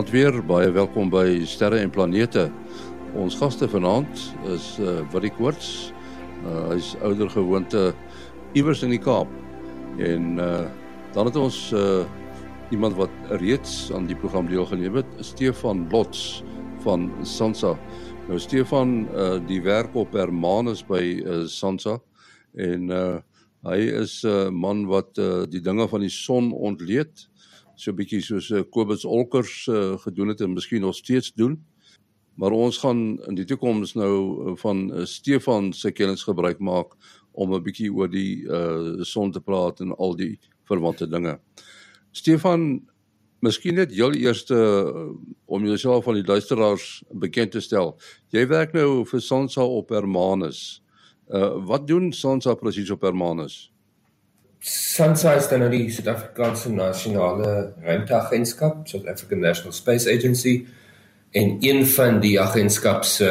Goeienaand weer, baie welkom by Sterre en Planete. Ons gaste vanaand is uh Willie Koorts. Uh hy's ouer gewoonte iewers in die Kaap. En uh dan het ons uh iemand wat reeds aan die program deelgeneem het, Stefan Lots van Sansa. Nou Stefan uh die werk op Hermanus by uh, Sansa en uh hy is 'n uh, man wat uh die dinge van die son ontleed so 'n bietjie soos uh, Kobus Olkers uh, gedoen het en miskien nog steeds doen. Maar ons gaan in die toekoms nou uh, van uh, Stefan se kennis gebruik maak om 'n bietjie oor die uh son te praat en al die verwante dinge. Stefan, miskien net heel eerste uh, om jouself aan die luisteraars bekend te stel. Jy werk nou vir Sansa op Hermanus. Uh wat doen Sansa presies op Hermanus? SANSA is dan nou die Suid-Afrikaanse Nasionale Ruimteagentskap, South African National Space Agency en een van die agentskap se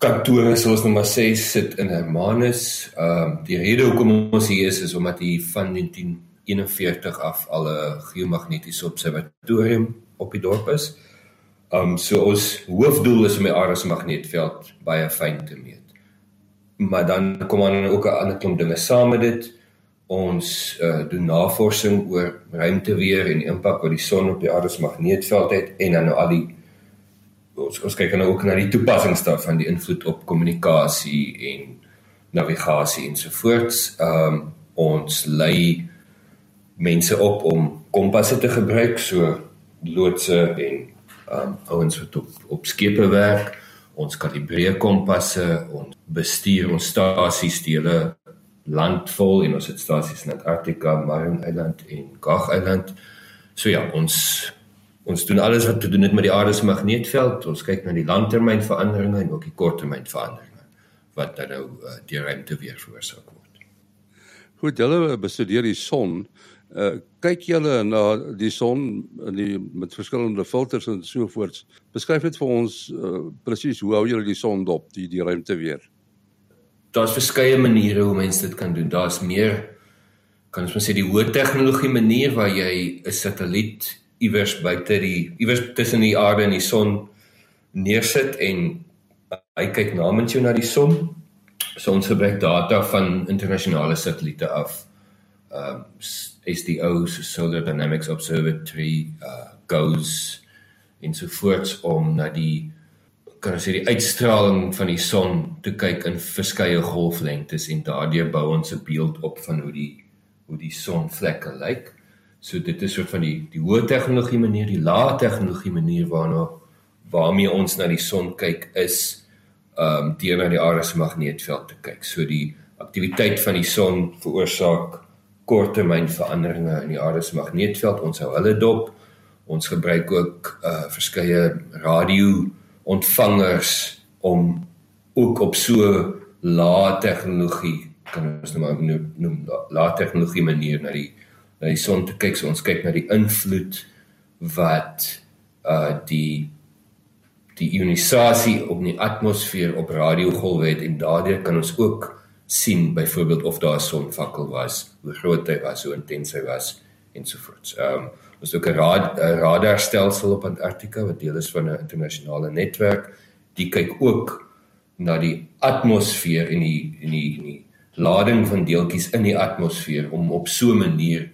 kantore soos nou maar sê sit in Hermanus. Ehm uh, die rede hoekom ons hier is is omdat hy van 1941 af al 'n geomagnetiese observatorium op die dorp is. Ehm um, so ons hoofdoel is om die aarde se magneetveld baie fyn te meet. Maar dan kom dan ook 'n ander klomp dinge saam met dit ons uh, doen navorsing oor ruimteweer en die impak wat die son op die aarde se magneetveld het en dan nou al die ons ons kyk nou ook na die toepassings daarvan die invloed op kommunikasie en navigasie ensovoorts. Ehm um, ons lei mense op om kompasse te gebruik so loodse en ehm um, ouens wat op op skepe werk. Ons kalibreer kompasse, ons bestuur ons stasies dele land vol en ons het stasies in Antarktika, Marin Eiland en Gag Eiland. So ja, ons ons doen alles wat te doen het met die aarde se magneetveld. Ons kyk na die langtermynveranderinge en ook die korttermynveranderinge wat dan nou uh, die ruimte weer veroorsaak word. Goed, julle bestudeer die son. Uh, kyk julle na die son in die met verskillende filters en so voorts. Beskryf dit vir ons uh, presies hoe hou julle die son dop, die die ruimte weer? Daar's verskeie maniere hoe mense dit kan doen. Daar's meer kan ons maar sê die hoë tegnologie manier waar jy 'n satelliet iewers buite die iewers tussen die aarde en die son neersit en hy kyk namens jou na die son. So ons gebruik data van internasionale satelliete af. Ehm um, SDO Solar Dynamics Observatory uh goes in so voorts om na die kan ons sê die uitstraling van die son te kyk in verskeie golflengtes en daardeur bou ons 'n beeld op van hoe die hoe die sonvlekke lyk. So dit is soort van die die hoë tegnologie manier, die lae tegnologie manier waarna waarmee ons na die son kyk is ehm um, na die aarde se magneetveld te kyk. So die aktiwiteit van die son veroorsaak korttermynveranderinge in die aarde se magneetveld. Ons hou hulle dop. Ons gebruik ook uh verskeie radio ontvangers om ook op so lae tegnologie kan ons nou maar noem, noem lae tegnologie manier na die na die son te kyk. So ons kyk na die invloed wat uh die die ionisasie op die atmosfeer op radiogolwe het en daardeur kan ons ook sien byvoorbeeld of daar 'n sonvakkel was, hoe groot hy was, hoe intens hy was ensovoorts. Ehm um, Ons het ook 'n rad, radarstelsel op Antarktika wat deel is van 'n internasionale netwerk. Die kyk ook na die atmosfeer en die en die en die lading van deeltjies in die atmosfeer om op so 'n manier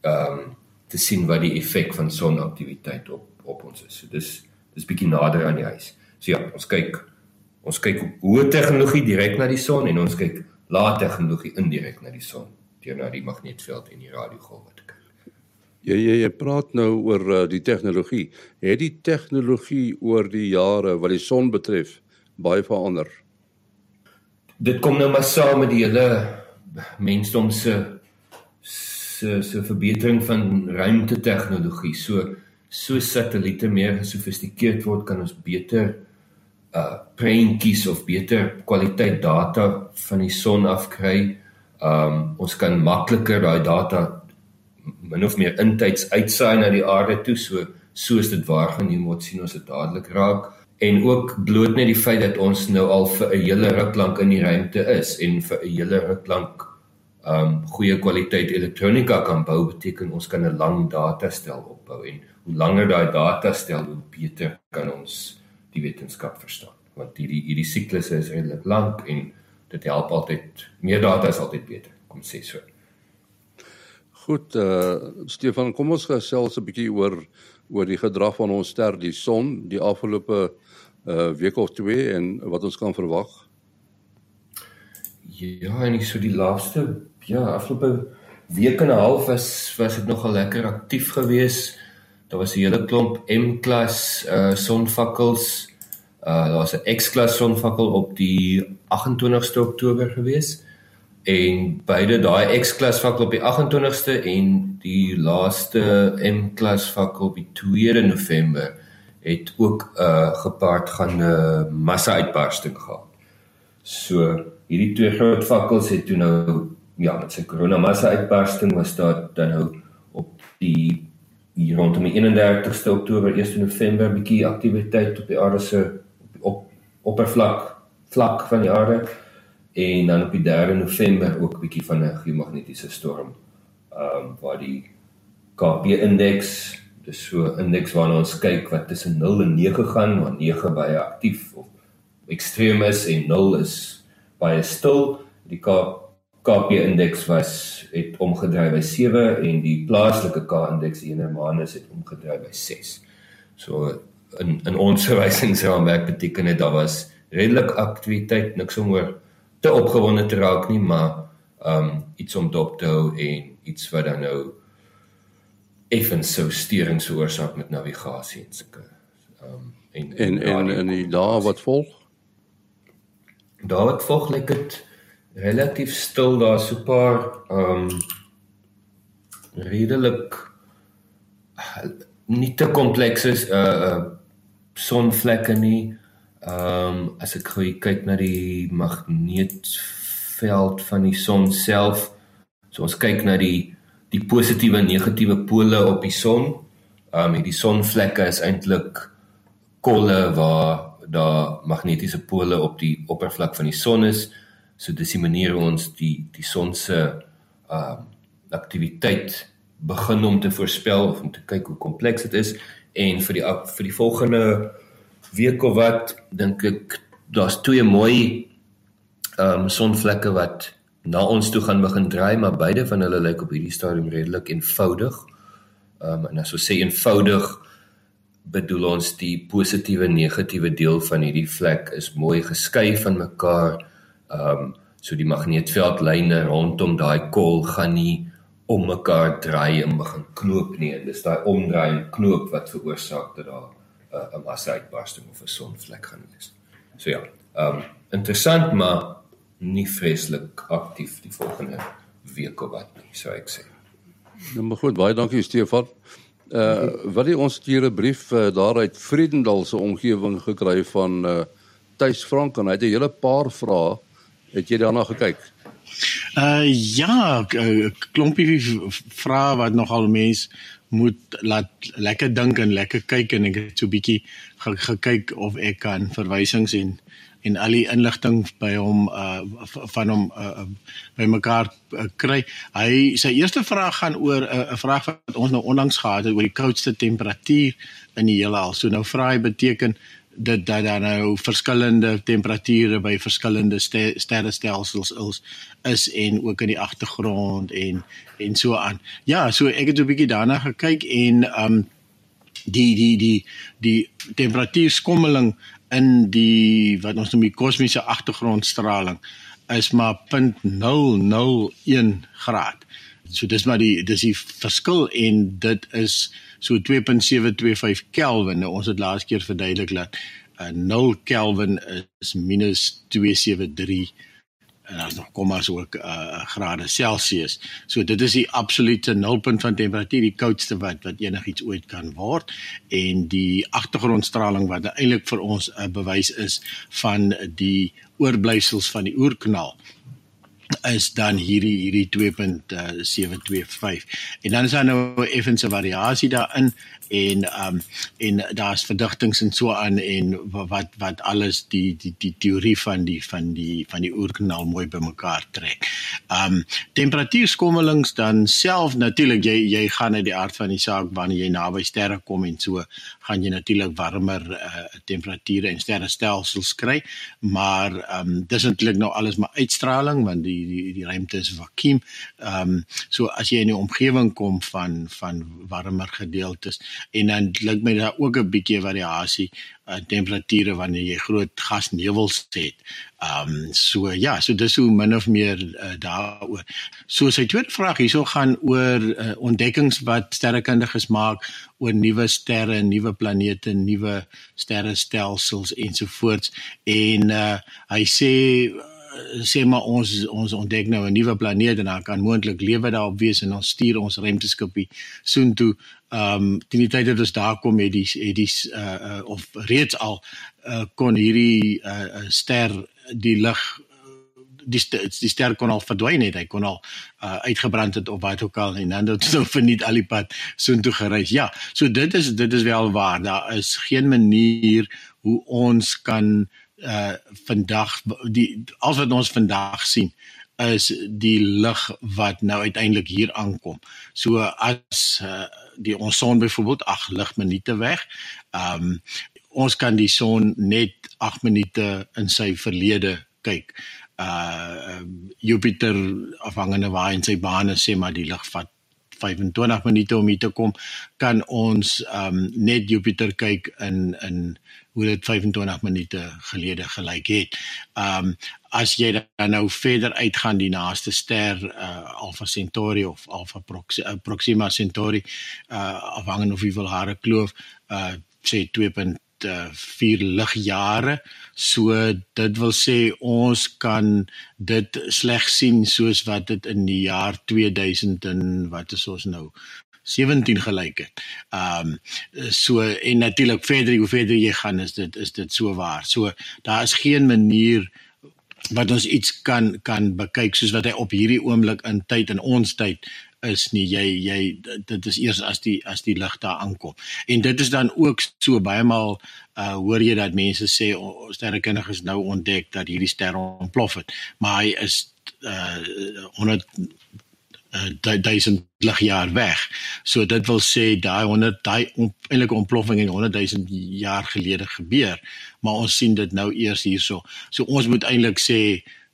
ehm um, te sien wat die effek van sonaktiwiteit op op ons is. So dis dis bietjie nader aan die huis. So ja, ons kyk ons kyk hoë tegnologie direk na die son en ons kyk lae tegnologie indirek na die son deur na die magneetveld en die radiogolwe te kyk. Jy jy jy praat nou oor uh, die tegnologie. Het die tegnologie oor die jare wat die son betref baie verander? Dit kom nou maar saam met die hele mensdom se se se verbetering van ruimte tegnologie. So so satelliete meer gesofistikeerd word, kan ons beter uh prentjies of beter kwaliteit data van die son afkry. Um ons kan makliker daai data min of meer intyds uitsaai na die aarde toe so soos dit waargeneem word sien ons dit dadelik raak en ook bloot net die feit dat ons nou al vir 'n hele ruk lank in die ruimte is en vir 'n hele ruk lank um goeie kwaliteit elektronika kan bou beteken ons kan 'n lang datastel opbou en hoe langer daai data stel, hoe beter kan ons die wetenskap verstaan. Want hierdie hierdie siklusse is redelik lank en dit help altyd meer data is altyd beter. Kom sê so. Goed, uh Stefan, kom ons gesels 'n bietjie oor oor die gedrag van ons ster, die son, die afgelope uh week of twee en wat ons kan verwag. Ja, en ek so die laaste ja, afgelope week en 'n half was was dit nogal lekker aktief geweest. Daar was 'n hele klomp M-klas uh sonvakkels. Uh daar was 'n X-klas sonvakkel op die 28ste Oktober geweest en beide daai X-klas fakkel op die 28ste en die laaste M-klas fakkel op die 2de November het ook 'n uh, gepaard gaan 'n uh, massa-uitbarsting gehad. So hierdie twee groot fakkels het toe nou ja, met sy corona massa-uitbarsting was daar dan nou op die hier rondom die 31ste Oktober, 1 November bietjie aktiwiteit op die aarde se op oppervlak vlak van die aarde en dan op die 3 November ook 'n bietjie van 'n geomagnetiese storm. Ehm um, waar die KP indeks, dis so 'n indeks waarna ons kyk wat tussen 0 en 9 gaan, waar 9 baie aktief of ekstreem is en 0 is baie stil. Die KP indeks was het omgedry by 7 en die plaaslike K indeks hier in Hermanus het omgedry by 6. So in in ons verwysingsraamwerk beteken dit daar was redelik aktiwiteit, niks om oor te opgewonde te raak nie, maar um iets om dop te hou en iets wat dan nou effens sou sterings veroorsaak met navigasie en sulke um en en en in die dae wat volg? Daar wat volg lyk dit relatief stil daar so 'n paar um redelik nie te komplekse uh, uh sonvlekke nie Ehm um, as ek gou kyk na die magneetveld van die son self, so ons kyk na die die positiewe en negatiewe pole op die son. Ehm um, die sonvlekke is eintlik kolle waar daar magnetiese pole op die oppervlak van die son is. So dis die manier hoe ons die die son se ehm um, aktiwiteit begin om te voorspel of om te kyk hoe kompleks dit is en vir die vir die volgende week of wat dink ek daar's twee mooi ehm um, sonvlekke wat na ons toe gaan begin draai maar beide van hulle lyk op hierdie stadium redelik eenvoudig. Ehm um, en as ons sê eenvoudig bedoel ons die positiewe negatiewe deel van hierdie vlek is mooi geskei van mekaar. Ehm um, so die magneetveldlyne rondom daai kol gaan nie om mekaar draai en begin knoop nie. Dis daai omdraai en knoop wat veroorsaak dat daar 'n uh, massa-uitbarsting of 'n sonvlek gaan wees. So ja, ehm um, interessant maar nie vreeslik aktief die volgende week of wat nie, sou ek sê. Nou maar goed, baie dankie Stefan. Uh wat het ons hier 'n brief uh, daaruit Vriendendal se omgewing gekry van uh Tuis Frank en hy het 'n hele paar vrae. Het jy daarna gekyk? Uh ja, klompie vrae wat nogal mense moet laat lekker dink en lekker kyk en ek het so bietjie gekyk of ek kan verwysings en en al die inligting by hom uh van hom uh by mekaar uh, kry. Hy sy eerste vraag gaan oor 'n uh, vraag wat ons nou onlangs gehad het oor die koudste temperatuur in die heelal. So nou vra hy beteken dat dat daar nou verskillende temperature by verskillende sterrestelsels is is en ook in die agtergrond en en so aan. Ja, so ek het 'n bietjie daarna gekyk en um die die die die temperatuurskommeling in die wat ons noem die kosmiese agtergrondstraling is maar 0.001 graad. So dis maar die dis die verskil en dit is so 2.725 Kelvin. Nou ons het laas keer verduidelik dat uh, 0 Kelvin is -273 en daar's nog kommas ook uh, grade Celsius. So dit is die absolute nulpunt van temperatuur, die koudste wat wat enigiets ooit kan word en die agtergrondstraling wat eintlik vir ons 'n uh, bewys is van die oorblyfsels van die oerknal is dan hierdie hierdie 2.725 en dan is daar nou 'n effense variasie daarin en um en daar's verdigtings en so aan en wat wat alles die die die teorie van die van die van die oerkanaal mooi bymekaar trek. Um temperatuurskommelings dan self natuurlik jy jy gaan uit die aard van die saak wanneer jy naby sterre kom en so gaan jy natuurlik warmer uh, temperature en sterrestelsels kry, maar um dis eintlik nou alles maar uitstraling want die die die ruimte is vakuum. Um so as jy in die omgewing kom van van warmer gedeeltes en dan lyk my daar ook 'n bietjie variasie uh, temperature wanneer jy groot gasnevels het. Ehm um, so ja, so dis hoe min of meer uh, daaroor. So sy tweede vraag hierso gaan oor uh, ontdekkings wat sterrekundiges maak oor nuwe sterre, nuwe planete, nuwe sterrestelsels ensovoorts en uh, hy sê sê maar ons ons ontdek nou 'n nuwe planeet en daar kan moontlik lewe daarop wees en ons stuur ons ruimteskipie soontoe. Ehm um, teen die tyd dat ons daar kom het die het die uh, uh of reeds al uh, kon hierdie uh, ster die lig die die ster kon al verdwyn het hy kon al uh, uitgebrand het of wat ook al en dan het so verniet al die pad soontoe gereis. Ja, so dit is dit is wel waar. Daar is geen manier hoe ons kan uh vandag die al wat ons vandag sien is die lig wat nou uiteindelik hier aankom. So as uh die ons son byvoorbeeld 8 ligminute weg, um ons kan die son net 8 minute in sy verlede kyk. Uh Jupiter afhangende waar in sy bane sê maar die lig vat 25 minute om hier te kom kan ons um net Jupiter kyk in in hoe dit 25 minute gelede gelyk het. Um as jy dan nou verder uitgaan die naaste ster uh Alpha Centauri of Alpha Proxima, uh, Proxima Centauri uh afhangende of hoeveel hare kloof uh sê 2 4 ligjare. So dit wil sê ons kan dit slegs sien soos wat dit in die jaar 2000 en wat is ons nou 17 gelyk het. Ehm um, so en natuurlik verder hoe verder jy gaan is dit is dit so waar. So daar is geen manier wat ons iets kan kan bekyk soos wat hy op hierdie oomblik in tyd in ons tyd is nie jy jy dit is eers as die as die lig daar aankom en dit is dan ook so baie maal uh hoor jy dat mense sê oh, sterrekundiges nou ontdek dat hierdie ster ontplof het maar hy is uh 100 uh, duisend ligjaar weg. So dit wil sê daai 100 daai eintlik ontploffing in 100 000 jaar gelede gebeur, maar ons sien dit nou eers hierso. So ons moet eintlik sê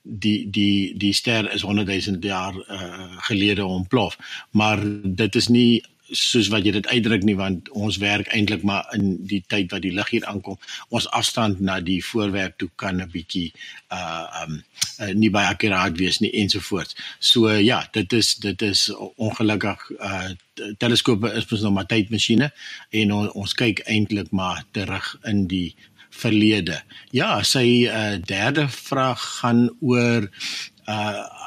die die die ster is 100 000 jaar uh, gelede ontplof, maar dit is nie soos wat jy dit uitdruk nie want ons werk eintlik maar in die tyd wat die lig hier aankom. Ons afstand na die voorwerp toe kan 'n bietjie uh um uh, nie baie akkuraat wees nie ensovoorts. So uh, ja, dit is dit is ongelukkig uh teleskope is mos nog maar tydmasjiene en on, ons kyk eintlik maar terug in die verlede. Ja, sy uh, derde vraag gaan oor uh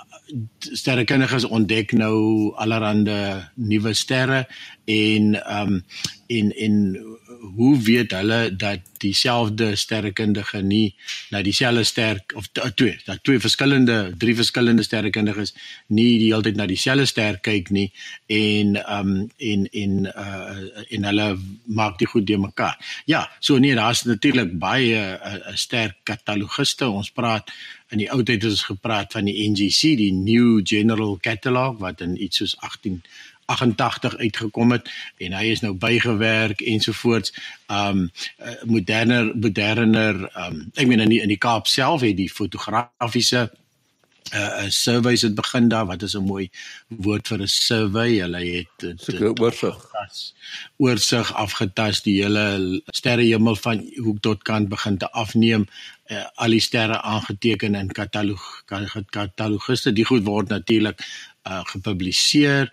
sterrekundiges ontdek nou allerlei nuwe sterre en ehm um, en en hoe weet hulle dat dieselfde sterrekundige nie na dieselfde ster of twee dat twee verskillende drie verskillende sterrekundiges nie die hele tyd na dieselfde ster kyk nie en ehm um, en en uh en hulle maak dit goed de mekaar. Ja, so nee, daar's natuurlik baie uh, uh, sterk katalogiste. Ons praat in die ou tyd het ons gepraat van die NGC, die New General Catalog wat in iets soos 18 88 uitgekom het en hy is nou bygewerk ensovoorts. Um uh, moderner moderner um ek meen in die, in die Kaap self het die fotografiese uh surveys het begin daar. Wat is 'n mooi woord vir 'n survey? Hulle het seker oorsig. oorsig afgetas die hele sterrehemel van hoek tot kant begin te afneem uh, al die sterre aangeteken in katalog katalogiste die goed word natuurlik uh gepubliseer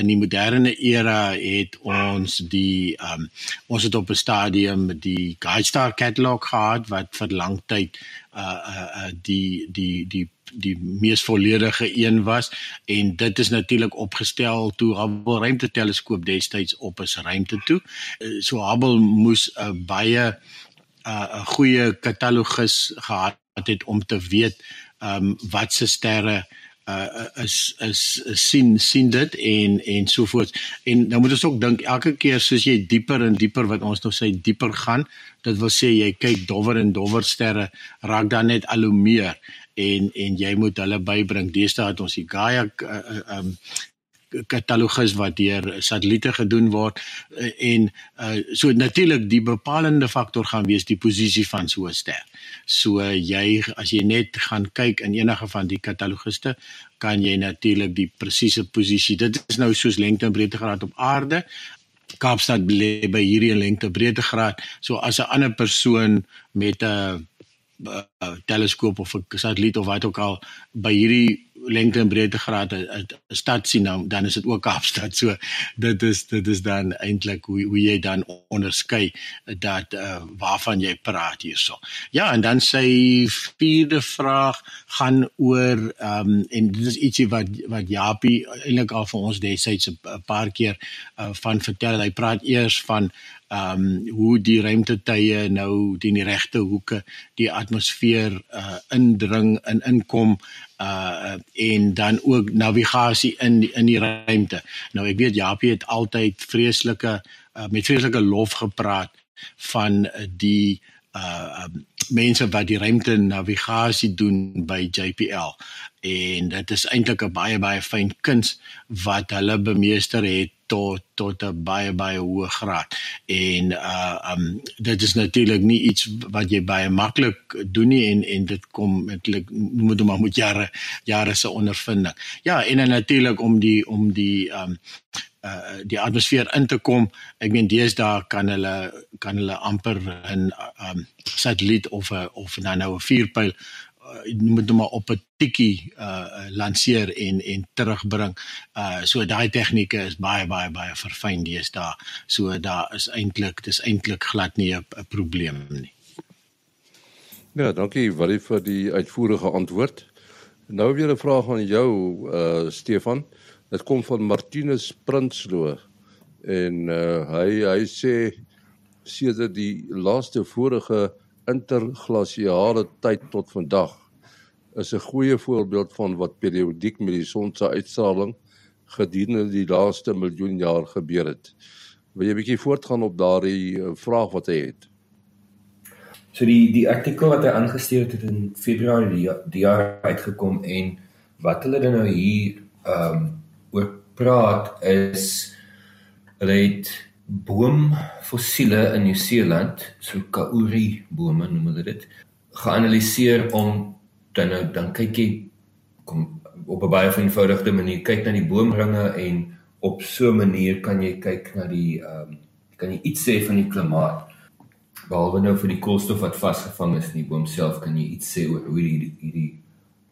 in die moderne era het ons die um, ons het op 'n stadium die GuideStar catalog gehad wat vir lang tyd uh uh, uh die die die die mees volledige een was en dit is natuurlik opgestel toe Hubble ruimteteleskoop destyds op is ruimte toe. Uh, so Hubble moes 'n uh, baie 'n uh, goeie katalogus gehad het om te weet um, wat se sterre uh, is, is is sien sien dit en en so voort. En nou moet ons ook dink elke keer soos jy dieper en dieper wat ons nou sê dieper gaan, dit wil sê jy kyk dowwer en dowwer sterre raak dan net al hoe meer en en jy moet hulle bybring. Deesdae het ons die Gaia uh, uh, um katalogus wat deur satelliete gedoen word eh, en uh, so natuurlik die bepalende faktor gaan wees die posisie van so 'n ster. So jy as jy net gaan kyk in enige van die kataloguste kan jy natuurlik die presiese posisie. Dit is nou soos lengte en breedtegraad op aarde. Kaapstad lê by hierdie lengte breedtegraad. So as 'n ander persoon met 'n teleskoop of 'n satelliet of wat ook al by hierdie lengte en breedtegraad 'n stad sien nou dan is dit ook Kaapstad. So dit is dit is dan eintlik hoe hoe jy dan onderskei dat uh, waarvan jy praat hierso. Ja, en dan sy vierde vraag gaan oor ehm um, en dit is ietsie wat wat Japie eintlik al vir ons destyds 'n paar keer uh, van vertel. Hy praat eers van ehm um, hoe die ruimtetye nou teen die regte hoeke die atmosfeer uh, indring en in inkom uh en dan ook navigasie in die, in die ruimte. Nou ek weet Japie het altyd vreeslike uh, met vreeslike lof gepraat van die uh um, mense wat die ruimte navigasie doen by JPL en dit is eintlik 'n baie baie fyn kuns wat hulle bemeester het tot tot 'n baie baie hoë graad. En uh um dit is natuurlik nie iets wat jy baie maklik doen nie en en dit kom eintlik moet maar moet jare jare se ondervinding. Ja, en natuurlik om die om die um uh die atmosfeer in te kom. Ek meen deesdae kan hulle kan hulle amper 'n um satelliet of 'n of nou nou 'n vuurpyl uh, moet nou maar op 'n tikkie uh lanseer en en terugbring. Uh so daai tegnieke is baie baie baie verfyn deesdae. So daar is eintlik dis eintlik glad nie 'n probleem nie. Ja, dankie Willie vir die uitvoerige antwoord. Nou weer 'n vraag aan jou uh Stefan. Dit kom van Martinus Prinsloo en uh hy hy sê sedert die laaste vorige interglasiale tyd tot vandag is 'n goeie voorbeeld van wat periodiek met die son se uitstraling gedurende die laaste miljoen jaar gebeur het. Wil jy 'n bietjie voortgaan op daardie eh, vraag wat hy het? So die die artikel wat hy aangestuur het in Februarie die, die jaar uitgekom en wat hulle dan nou hier ehm um, praat is hulle het boomfossiele in Nieu-Seeland, so kauri bome noem hulle dit, geanaliseer om dan nou dan kyk jy kom op 'n baie eenvoudige manier kyk na die boomringe en op so 'n manier kan jy kyk na die ehm um, kan jy iets sê van die klimaat. Behalwe nou vir die koolstof wat vasgevang is in die boom self kan jy iets sê oor hoe hierdie hierdie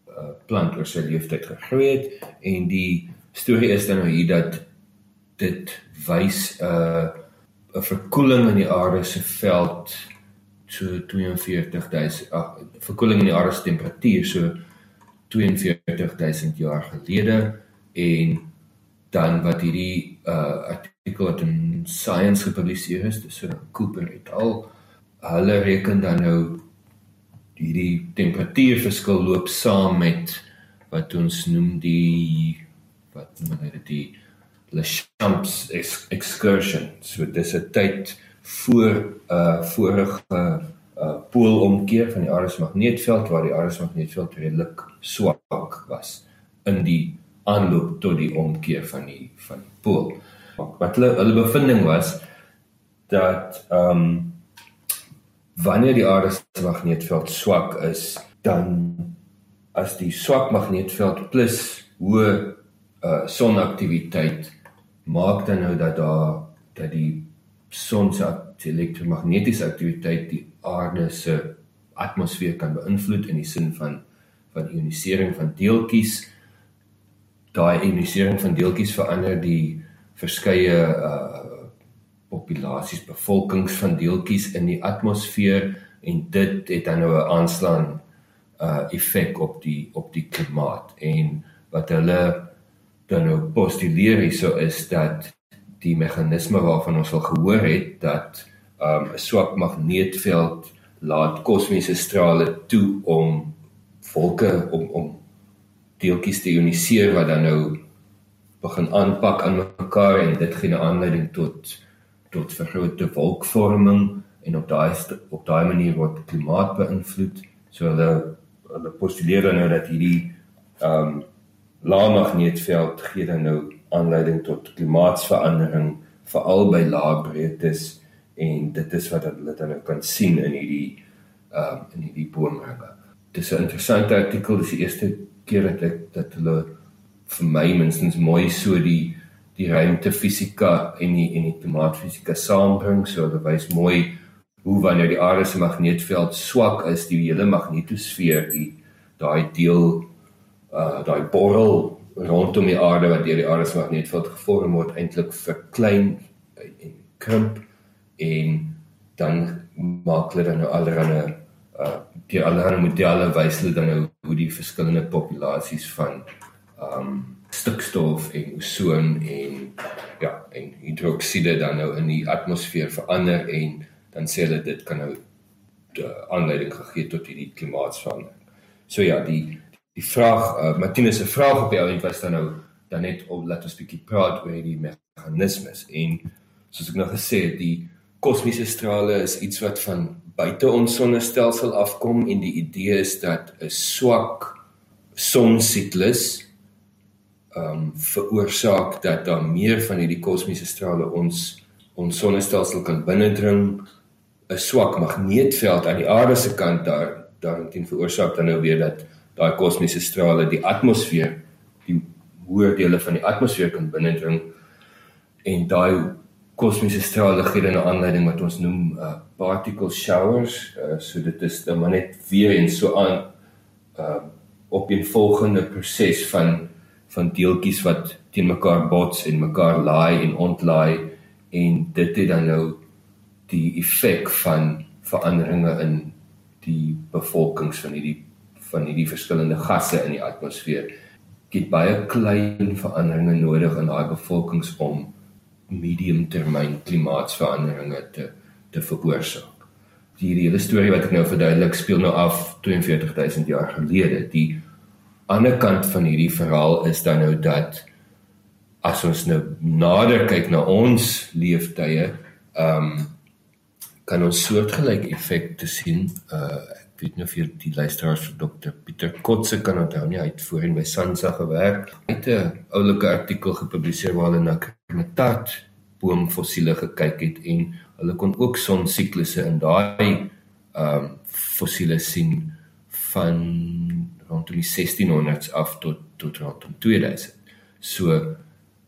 uh, plant oor sy lewensduur gegroei het en die storie is dan nou hier dat dit wys 'n uh, 'n verkoeling in die aarde se veld so 42000 ag verkoeling in die aarde se temperatuur so 42000 jaar gelede en dan wat hierdie uh artikel wat in Science gepubliseer is dis so Cooper et al hulle reken dan nou hierdie temperatuurverskil loop saam met wat ons noem die wat noem hulle die Le Champs excursion so dis 'n tyd voor 'n uh, vorige uh, poolomkeer van die aarde se magneetveld waar die aarde se magneetveld redelik swak was in die aanloop tot die omkeer van die van die pool. Wat hulle hulle bevinding was dat ehm um, wanneer die aarde se magneetveld swak is, dan as die swak magneetveld plus hoë uh, sonaktiwiteit maak dan nou dat daar dat die son se elektromagnetiese aktiwiteit die aarde se atmosfeer kan beïnvloed in die sin van van ionisering van deeltjies. Daai ionisering van deeltjies verander die verskeie uh populasies, bevolkings van deeltjies in die atmosfeer en dit het dan nou 'n aanslaan uh effek op die op die klimaat en wat hulle dan nou postuleer hierso is dat die meganisme waarvan ons al gehoor het dat um, 'n um, swak magneetveld laat kosmiese strale toe om wolke om om deeltjies te ioniseer wat dan nou begin aanpak aan mekaar en dit gee 'n aanleiding tot tot vergrote wolkvorming en op daai op daai manier word klimaat beïnvloed. So hulle hulle postuleer dan nou dat hierdie ehm um, lae magneetveld gee dan nou aanleiding tot klimaatsverandering veral by lae breedtes en dit is wat hulle dan nou kan sien in hierdie ehm um, in hierdie boomringe. Dis 'n interessante artikel, dis die eerste keer dat ek dat hulle vir my minstens mooi so die die ruimtefisika en die en die klimaatfisika saambring. So hulle wys mooi hoe wanneer die aarde se magneetveld swak is, die hele magnetosfeer, die daai deel uh daai borrel rondom die aarde wat deur die aarde se magneetveld gevorm word eintlik verklein en krimp en dan maak hulle dan nou allerlei uh die allerlei modelle wys hulle dan nou hoe die verskillende populasies van um stikstof en ozon en ja en hidroksiede dan nou in die atmosfeer verander en dan sê hulle dit kan nou die aanleiding gegee tot hierdie klimaatsverandering. So ja, die die vraag uh, Martinus se vraag op die ou end was dan nou dan net om laat ons bietjie praat oor hierdie meganismes en soos ek nou gesê het, die kosmiese strale is iets wat van buite ons sonnestelsel afkom en die idee is dat 'n swak sonsiklus ehm um, veroorsaak dat daar meer van hierdie kosmiese strale ons ons sonnestelsel kan binnendring. 'n Swak magneetveld aan die aarde se kant daar daarin veroorsaak dan nou weer dat daai kosmiese strale die atmosfeer die hoër dele van die atmosfeer kan binnendring en daai kosmiese strale gee dan 'n aanleiding wat ons noem uh, particle showers. Uh, so dit is dan maar net weer en so aan uh op 'n volgende proses van van deeltjies wat teen mekaar bots en mekaar laai en ontlaai en dit het dan nou die effek van veranderinge in die bevolkings van hierdie van hierdie verskillende gasse in die atmosfeer. Dit baie klein veranderinge nodig in daai bevolkings om mediumtermyn klimaatsveranderinge te te veroorsaak. Die hele storie wat ek nou verduidelik speel nou af 42000 jaar gelede. Die ander kant van hierdie verhaal is dan nou dat as ons nou nader kyk na ons leeftye, ehm um, kan ons soortgelyke effekte sien. Uh ek weet of jy die luisteraars vir Dr Pieter Kotse kan onthou nie. Hy het voorheen by Sansa gewerk. Hy het 'n oulike artikel gepubliseer waar hulle na Kermetat boomfossiele gekyk het en hulle kon ook sonsiklusse in daai ehm um, fossiele sien van rondom die 1600s af tot tot rondom 2000. So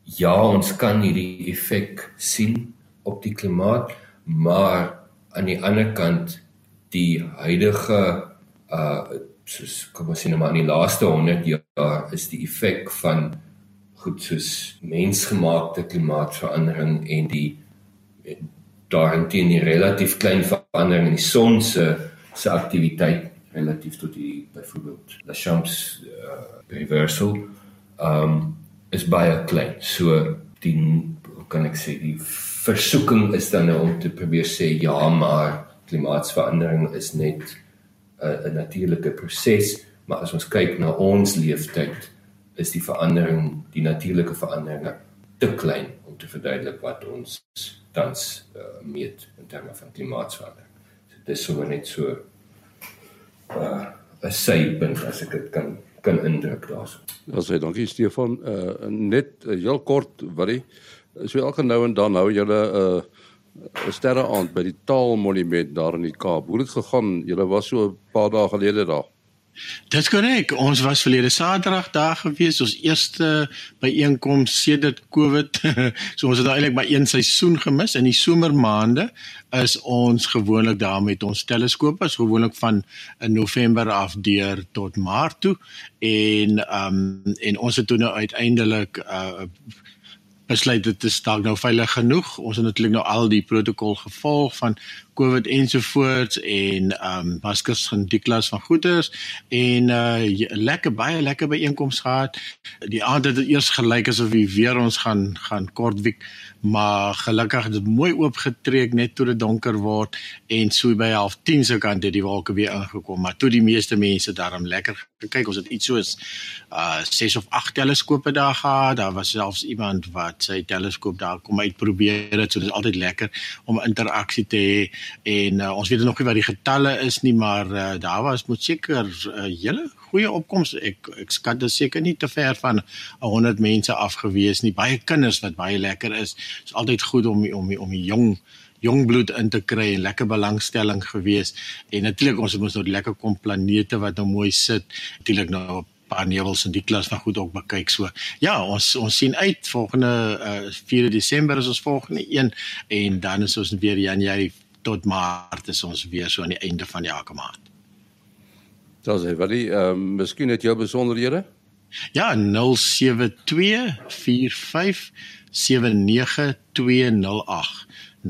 ja, ons kan hierdie effek sien op die klimaat, maar aan die ander kant die huidige uh soos kom ons sê nou maar in die laaste 100 jaar is die effek van goed soos mensgemaakte klimaatsverandering en die daarteen die relatief klein verandering in die son se se aktiwiteit relatief tot die byvoorbeeld Lachamps uh, reversal um is baie klein. So die kan ek sê die versoeking is dan nou om te probeer sê ja, maar klimaatsverandering is net 'n 'n natuurlike proses, maar as ons kyk na ons leeftyd is die verandering, die natuurlike veranderinge te klein om te verduidelik wat ons tans uh, meet in terme van klimaatsverandering. So dit is sommer net so uh 'n sypunt as ek dit kan kan indruk daarso. Ja, sê dankie Stefan. Uh net uh, heel kort, Willie. So elke nou en dan hou julle 'n uh, 'n sterreaand by die Taalmonument daar in die Kaap. Hoe het dit gegaan? Julle was so 'n paar dae gelede daar. Dis korrek. Ons was verlede Saterdag daar gewees, ons eerste byeenkoms sedert Covid. so ons het eintlik maar een seisoen gemis in die somermaande is ons gewoonlik daar met ons teleskope, is gewoonlik van in November af deur tot Maart toe en ehm um, en ons het toe nou uiteindelik uh besluit dit is dalk nou veilig genoeg. Ons het natuurlik nou al die protokol gevolg van COVID ensovoorts en ehm um, maskers van die klas van goeders en uh lekker baie lekker byeenkomste gehad. Die aand het dit eers gelyk asof wie weer ons gaan gaan Kortwiek maar gelukkig het dit mooi oopgetrek net toe dit donker word en so by 10:30 se kant het die wolke weer ingekom maar toe die meeste mense daarom lekker gekyk. Ons het iets soos uh 6 of 8 teleskope daar gehad. Daar was selfs iemand wat sy teleskoop daar kom uitprobeer het so dit is altyd lekker om interaksie te hê en uh, ons weet nog nie wat die getalle is nie maar uh, daar was moet seker 'n uh, hele goeie opkomste. Ek ek skat dit seker nie te ver van 100 mense afgewees nie. Baie kinders wat baie lekker is. Dit is altyd goed om om om die jong jong bloed in te kry en lekker belangstelling gewees. En natuurlik ons moet nou lekker kom planete wat nou mooi sit. Natuurlik nou paar nevels in die klas van goed ook bekyk so. Ja, ons ons sien uit volgende uh, 4 Desember is ons volgende een en dan is ons weer Januarie tot Maart is ons weer so aan die einde van die elke maand. Dis hy, wat die ehm um, miskien het jou besonderhede? Ja, 0724579208. 0724579208.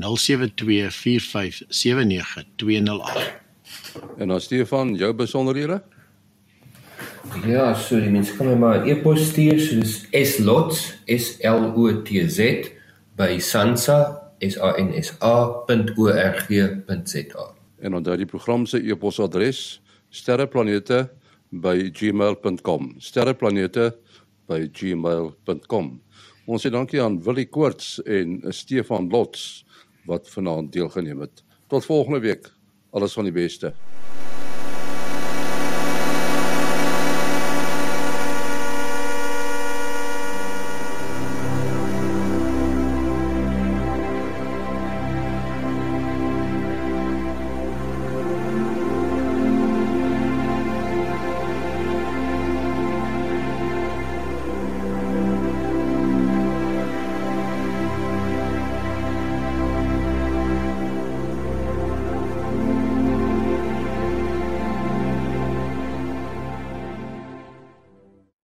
En dan Stefan, jou besonderhede? Ja, so die mense kan my maar e-pos stuur, so dis slots s l o t z by sansa s a n s a.org.za. En dan daai program se e-posadres sterreplanete@gmail.com sterreplanete@gmail.com Ons sê dankie aan Willie Koorts en Stefan Lots wat vanaand deelgeneem het. Tot volgende week. Alles van die beste.